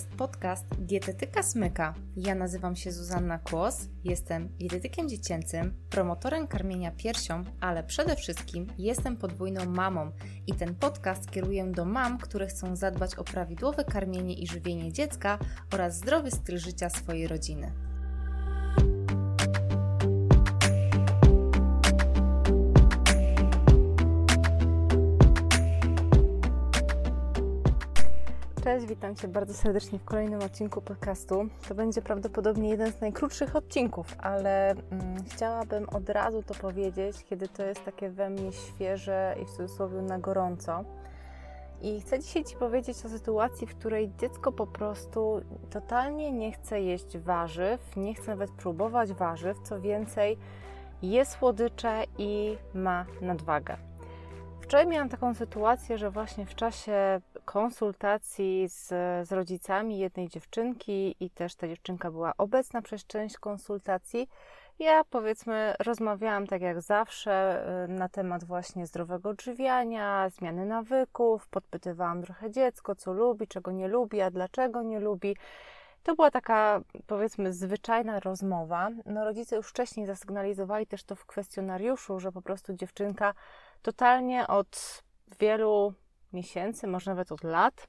jest podcast Dietetyka Smyka. Ja nazywam się Zuzanna Kłos, jestem dietetykiem dziecięcym, promotorem karmienia piersią, ale przede wszystkim jestem podwójną mamą i ten podcast kieruję do mam, które chcą zadbać o prawidłowe karmienie i żywienie dziecka oraz zdrowy styl życia swojej rodziny. Cześć, witam Cię bardzo serdecznie w kolejnym odcinku podcastu. To będzie prawdopodobnie jeden z najkrótszych odcinków, ale mm, chciałabym od razu to powiedzieć, kiedy to jest takie we mnie świeże i w cudzysłowie na gorąco. I chcę dzisiaj Ci powiedzieć o sytuacji, w której dziecko po prostu totalnie nie chce jeść warzyw, nie chce nawet próbować warzyw, co więcej, je słodycze i ma nadwagę. Wczoraj miałam taką sytuację, że właśnie w czasie konsultacji z, z rodzicami jednej dziewczynki i też ta dziewczynka była obecna przez część konsultacji, ja powiedzmy rozmawiałam tak jak zawsze y, na temat właśnie zdrowego odżywiania, zmiany nawyków, podpytywałam trochę dziecko, co lubi, czego nie lubi, a dlaczego nie lubi. To była taka, powiedzmy, zwyczajna rozmowa. No, rodzice już wcześniej zasygnalizowali też to w kwestionariuszu, że po prostu dziewczynka totalnie od wielu miesięcy, może nawet od lat,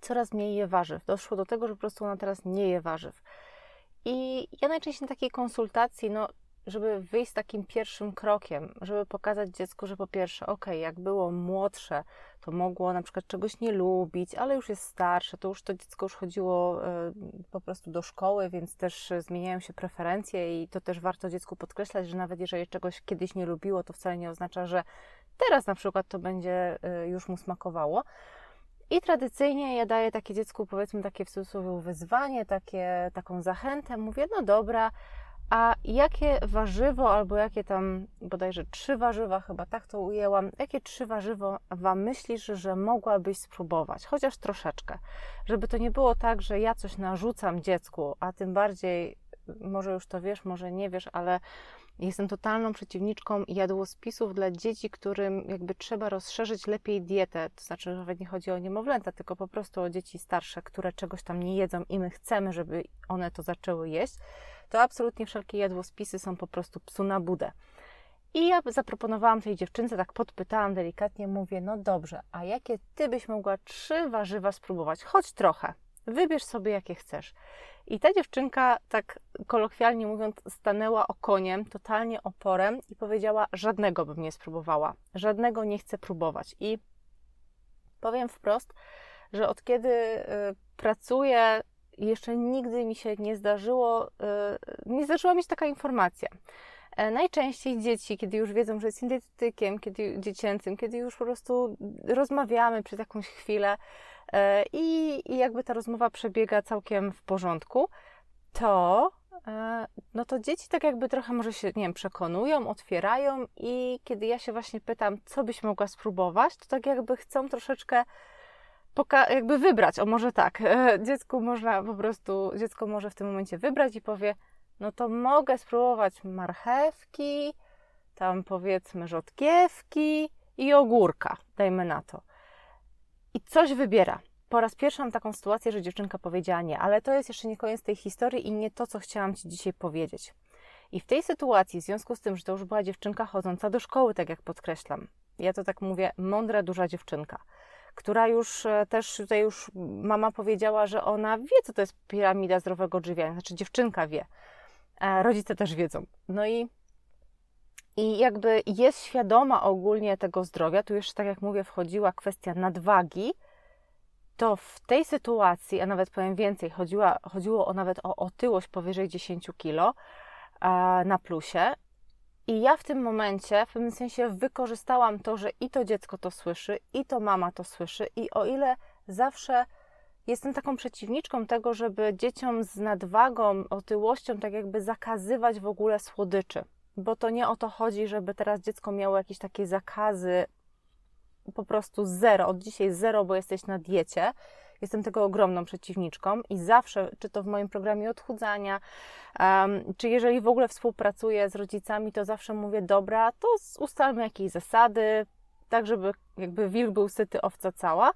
coraz mniej je warzyw. Doszło do tego, że po prostu ona teraz nie je warzyw. I ja najczęściej na takiej konsultacji, no, żeby wyjść z takim pierwszym krokiem, żeby pokazać dziecku, że po pierwsze, ok, jak było młodsze, to mogło na przykład czegoś nie lubić, ale już jest starsze, to już to dziecko już chodziło y, po prostu do szkoły, więc też zmieniają się preferencje i to też warto dziecku podkreślać, że nawet jeżeli czegoś kiedyś nie lubiło, to wcale nie oznacza, że teraz na przykład to będzie y, już mu smakowało. I tradycyjnie ja daję takie dziecku, powiedzmy, takie w cudzysłowie wyzwanie, takie, taką zachętę. Mówię, no dobra, a jakie warzywo, albo jakie tam bodajże trzy warzywa, chyba tak to ujęłam, jakie trzy warzywo Wam myślisz, że mogłabyś spróbować? Chociaż troszeczkę. Żeby to nie było tak, że ja coś narzucam dziecku, a tym bardziej, może już to wiesz, może nie wiesz, ale Jestem totalną przeciwniczką jadłospisów dla dzieci, którym jakby trzeba rozszerzyć lepiej dietę. To znaczy, nawet nie chodzi o niemowlęta, tylko po prostu o dzieci starsze, które czegoś tam nie jedzą i my chcemy, żeby one to zaczęły jeść. To absolutnie wszelkie jadłospisy są po prostu psu na budę. I ja zaproponowałam tej dziewczynce, tak podpytałam delikatnie, mówię, no dobrze, a jakie ty byś mogła trzy warzywa spróbować? Choć trochę. Wybierz sobie, jakie chcesz. I ta dziewczynka, tak kolokwialnie mówiąc, stanęła okoniem, totalnie oporem i powiedziała: Żadnego bym nie spróbowała, żadnego nie chcę próbować. I powiem wprost, że od kiedy y, pracuję, jeszcze nigdy mi się nie zdarzyło, y, nie zdarzyła mi się taka informacja. E, najczęściej dzieci, kiedy już wiedzą, że jest dietetykiem, kiedy dziecięcym, kiedy już po prostu rozmawiamy przez jakąś chwilę, E, i, i jakby ta rozmowa przebiega całkiem w porządku, to e, no to dzieci tak jakby trochę może się, nie wiem, przekonują, otwierają i kiedy ja się właśnie pytam, co byś mogła spróbować, to tak jakby chcą troszeczkę jakby wybrać, o może tak, dziecku można po prostu, dziecko może w tym momencie wybrać i powie, no to mogę spróbować marchewki, tam powiedzmy rzodkiewki i ogórka, dajmy na to i coś wybiera. Po raz pierwszy mam taką sytuację, że dziewczynka powiedziała nie, ale to jest jeszcze nie koniec tej historii i nie to, co chciałam Ci dzisiaj powiedzieć. I w tej sytuacji, w związku z tym, że to już była dziewczynka chodząca do szkoły, tak jak podkreślam, ja to tak mówię, mądra, duża dziewczynka, która już e, też tutaj już mama powiedziała, że ona wie, co to jest piramida zdrowego odżywiania, znaczy dziewczynka wie, e, rodzice też wiedzą. No i i jakby jest świadoma ogólnie tego zdrowia, tu jeszcze tak jak mówię, wchodziła kwestia nadwagi, to w tej sytuacji, a nawet powiem więcej, chodziła, chodziło o nawet o otyłość powyżej 10 kg na plusie. I ja w tym momencie, w pewnym sensie, wykorzystałam to, że i to dziecko to słyszy, i to mama to słyszy, i o ile zawsze jestem taką przeciwniczką tego, żeby dzieciom z nadwagą, otyłością, tak jakby zakazywać w ogóle słodyczy bo to nie o to chodzi, żeby teraz dziecko miało jakieś takie zakazy, po prostu zero, od dzisiaj zero, bo jesteś na diecie. Jestem tego ogromną przeciwniczką i zawsze, czy to w moim programie odchudzania, um, czy jeżeli w ogóle współpracuję z rodzicami, to zawsze mówię, dobra, to ustalmy jakieś zasady, tak żeby jakby wilk był syty, owca cała.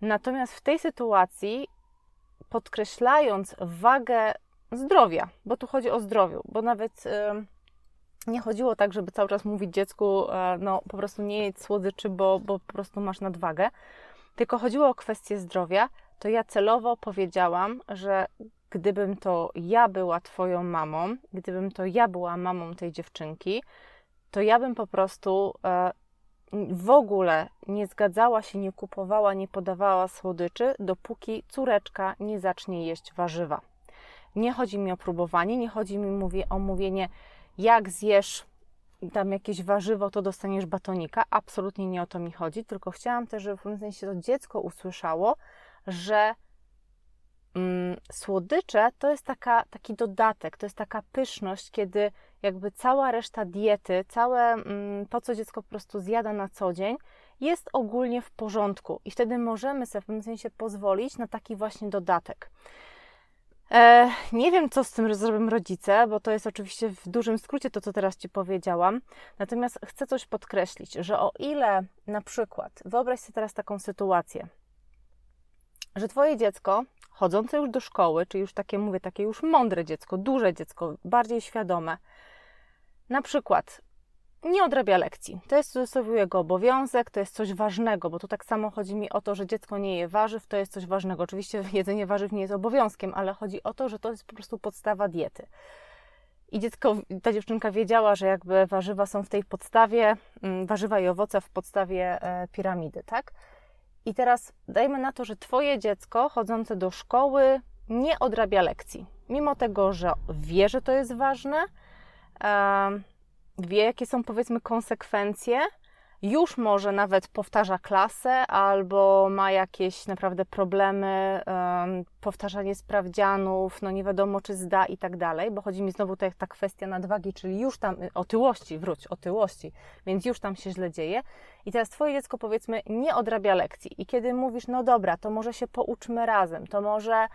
Natomiast w tej sytuacji, podkreślając wagę zdrowia, bo tu chodzi o zdrowiu, bo nawet nie chodziło tak, żeby cały czas mówić dziecku, e, no po prostu nie jedz słodyczy, bo, bo po prostu masz nadwagę, tylko chodziło o kwestię zdrowia, to ja celowo powiedziałam, że gdybym to ja była Twoją mamą, gdybym to ja była mamą tej dziewczynki, to ja bym po prostu e, w ogóle nie zgadzała się, nie kupowała, nie podawała słodyczy, dopóki córeczka nie zacznie jeść warzywa. Nie chodzi mi o próbowanie, nie chodzi mi o mówienie, jak zjesz tam jakieś warzywo, to dostaniesz batonika. Absolutnie nie o to mi chodzi, tylko chciałam też, żeby w pewnym sensie to dziecko usłyszało, że mm, słodycze to jest taka, taki dodatek, to jest taka pyszność, kiedy jakby cała reszta diety, całe mm, to, co dziecko po prostu zjada na co dzień, jest ogólnie w porządku i wtedy możemy sobie w pewnym sensie pozwolić na taki właśnie dodatek. E, nie wiem, co z tym zrobią rodzice, bo to jest oczywiście w dużym skrócie to, co teraz Ci powiedziałam. Natomiast chcę coś podkreślić, że o ile na przykład, wyobraź sobie teraz taką sytuację, że Twoje dziecko, chodzące już do szkoły, czy już takie, mówię, takie już mądre dziecko, duże dziecko, bardziej świadome, na przykład nie odrabia lekcji. To jest w cudzysłowie jego obowiązek, to jest coś ważnego, bo tu tak samo chodzi mi o to, że dziecko nie je warzyw, to jest coś ważnego. Oczywiście jedzenie warzyw nie jest obowiązkiem, ale chodzi o to, że to jest po prostu podstawa diety. I dziecko, ta dziewczynka wiedziała, że jakby warzywa są w tej podstawie, mm, warzywa i owoce w podstawie e, piramidy, tak? I teraz dajmy na to, że Twoje dziecko chodzące do szkoły nie odrabia lekcji. Mimo tego, że wie, że to jest ważne, wie, jakie są powiedzmy konsekwencje, już może nawet powtarza klasę albo ma jakieś naprawdę problemy, um, powtarzanie sprawdzianów, no nie wiadomo czy zda i tak dalej, bo chodzi mi znowu tutaj ta kwestia nadwagi, czyli już tam, y, otyłości, wróć, otyłości, więc już tam się źle dzieje. I teraz Twoje dziecko powiedzmy nie odrabia lekcji i kiedy mówisz, no dobra, to może się pouczmy razem, to może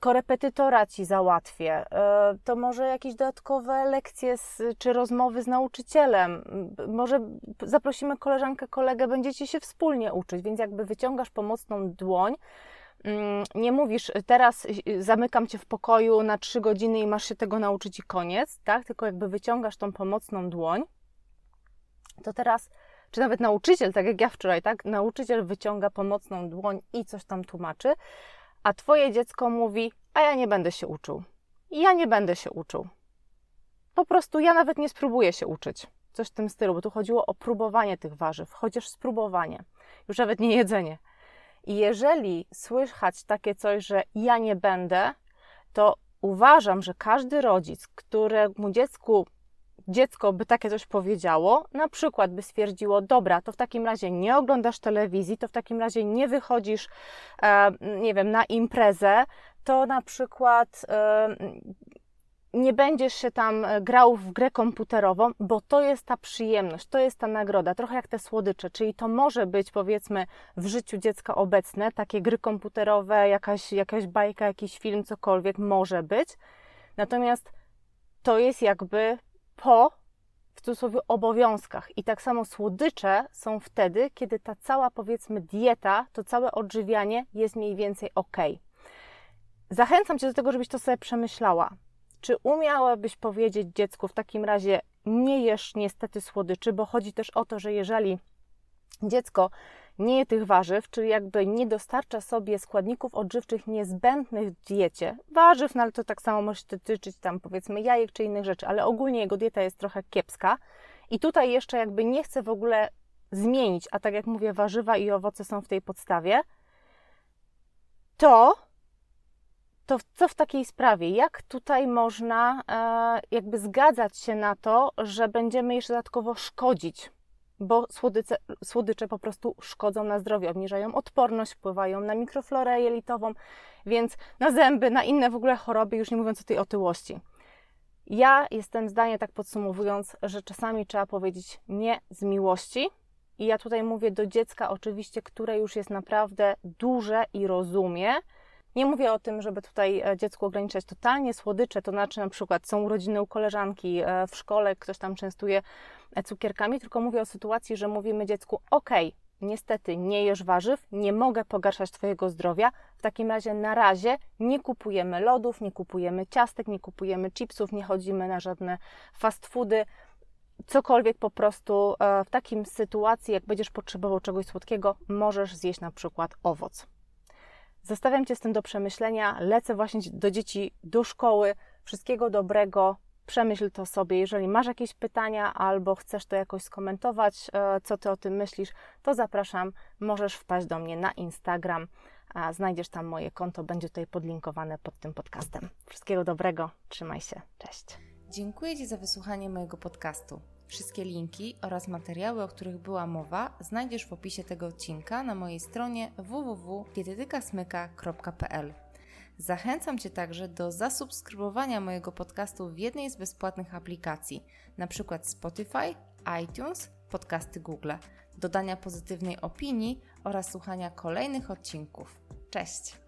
korepetytora Ci załatwię, y, to może jakieś dodatkowe lekcje z, czy rozmowy z nauczycielem, może zaprosimy koleżankę, kolegę, będziecie się wspólnie uczyć, więc jakby wyciągasz pomocną dłoń, mm, nie mówisz, teraz zamykam cię w pokoju na trzy godziny i masz się tego nauczyć i koniec, tak? Tylko jakby wyciągasz tą pomocną dłoń, to teraz, czy nawet nauczyciel, tak jak ja wczoraj, tak? Nauczyciel wyciąga pomocną dłoń i coś tam tłumaczy, a twoje dziecko mówi, a ja nie będę się uczył. Ja nie będę się uczył. Po prostu ja nawet nie spróbuję się uczyć coś w tym stylu, bo tu chodziło o próbowanie tych warzyw, chociaż spróbowanie, już nawet nie jedzenie. I jeżeli słychać takie coś, że ja nie będę, to uważam, że każdy rodzic, któremu dziecku dziecko by takie coś powiedziało, na przykład by stwierdziło, dobra, to w takim razie nie oglądasz telewizji, to w takim razie nie wychodzisz, e, nie wiem, na imprezę, to na przykład e, nie będziesz się tam e, grał w grę komputerową, bo to jest ta przyjemność, to jest ta nagroda, trochę jak te słodycze, czyli to może być powiedzmy w życiu dziecka obecne, takie gry komputerowe, jakaś, jakaś bajka, jakiś film, cokolwiek może być. Natomiast to jest jakby po w cudzysłowie obowiązkach. I tak samo słodycze są wtedy, kiedy ta cała powiedzmy dieta, to całe odżywianie jest mniej więcej ok. Zachęcam Cię do tego, żebyś to sobie przemyślała czy umiałabyś powiedzieć dziecku w takim razie, nie jesz niestety słodyczy, bo chodzi też o to, że jeżeli dziecko nie je tych warzyw, czyli jakby nie dostarcza sobie składników odżywczych niezbędnych w diecie, warzyw, no ale to tak samo może dotyczyć tam powiedzmy jajek czy innych rzeczy, ale ogólnie jego dieta jest trochę kiepska i tutaj jeszcze jakby nie chce w ogóle zmienić, a tak jak mówię, warzywa i owoce są w tej podstawie, to to co w takiej sprawie? Jak tutaj można e, jakby zgadzać się na to, że będziemy jeszcze dodatkowo szkodzić? Bo słodyce, słodycze po prostu szkodzą na zdrowie, obniżają odporność, wpływają na mikroflorę jelitową, więc na zęby, na inne w ogóle choroby, już nie mówiąc o tej otyłości. Ja jestem zdania, tak podsumowując, że czasami trzeba powiedzieć nie z miłości. I ja tutaj mówię do dziecka, oczywiście, które już jest naprawdę duże i rozumie, nie mówię o tym, żeby tutaj e, dziecku ograniczać totalnie słodycze, to znaczy na przykład są urodziny u koleżanki e, w szkole, ktoś tam częstuje e, cukierkami, tylko mówię o sytuacji, że mówimy dziecku: OK, niestety nie jesz warzyw, nie mogę pogarszać Twojego zdrowia. W takim razie na razie nie kupujemy lodów, nie kupujemy ciastek, nie kupujemy chipsów, nie chodzimy na żadne fast foody. Cokolwiek po prostu w takim sytuacji, jak będziesz potrzebował czegoś słodkiego, możesz zjeść na przykład owoc. Zostawiam Cię z tym do przemyślenia. Lecę właśnie do dzieci do szkoły. Wszystkiego dobrego. Przemyśl to sobie. Jeżeli masz jakieś pytania albo chcesz to jakoś skomentować, e, co Ty o tym myślisz, to zapraszam. Możesz wpaść do mnie na Instagram. Znajdziesz tam moje konto, będzie tutaj podlinkowane pod tym podcastem. Wszystkiego dobrego. Trzymaj się. Cześć. Dziękuję Ci za wysłuchanie mojego podcastu. Wszystkie linki oraz materiały, o których była mowa, znajdziesz w opisie tego odcinka na mojej stronie www.dietetykasmyka.pl. Zachęcam Cię także do zasubskrybowania mojego podcastu w jednej z bezpłatnych aplikacji, np. Spotify, iTunes, podcasty Google, dodania pozytywnej opinii oraz słuchania kolejnych odcinków. Cześć!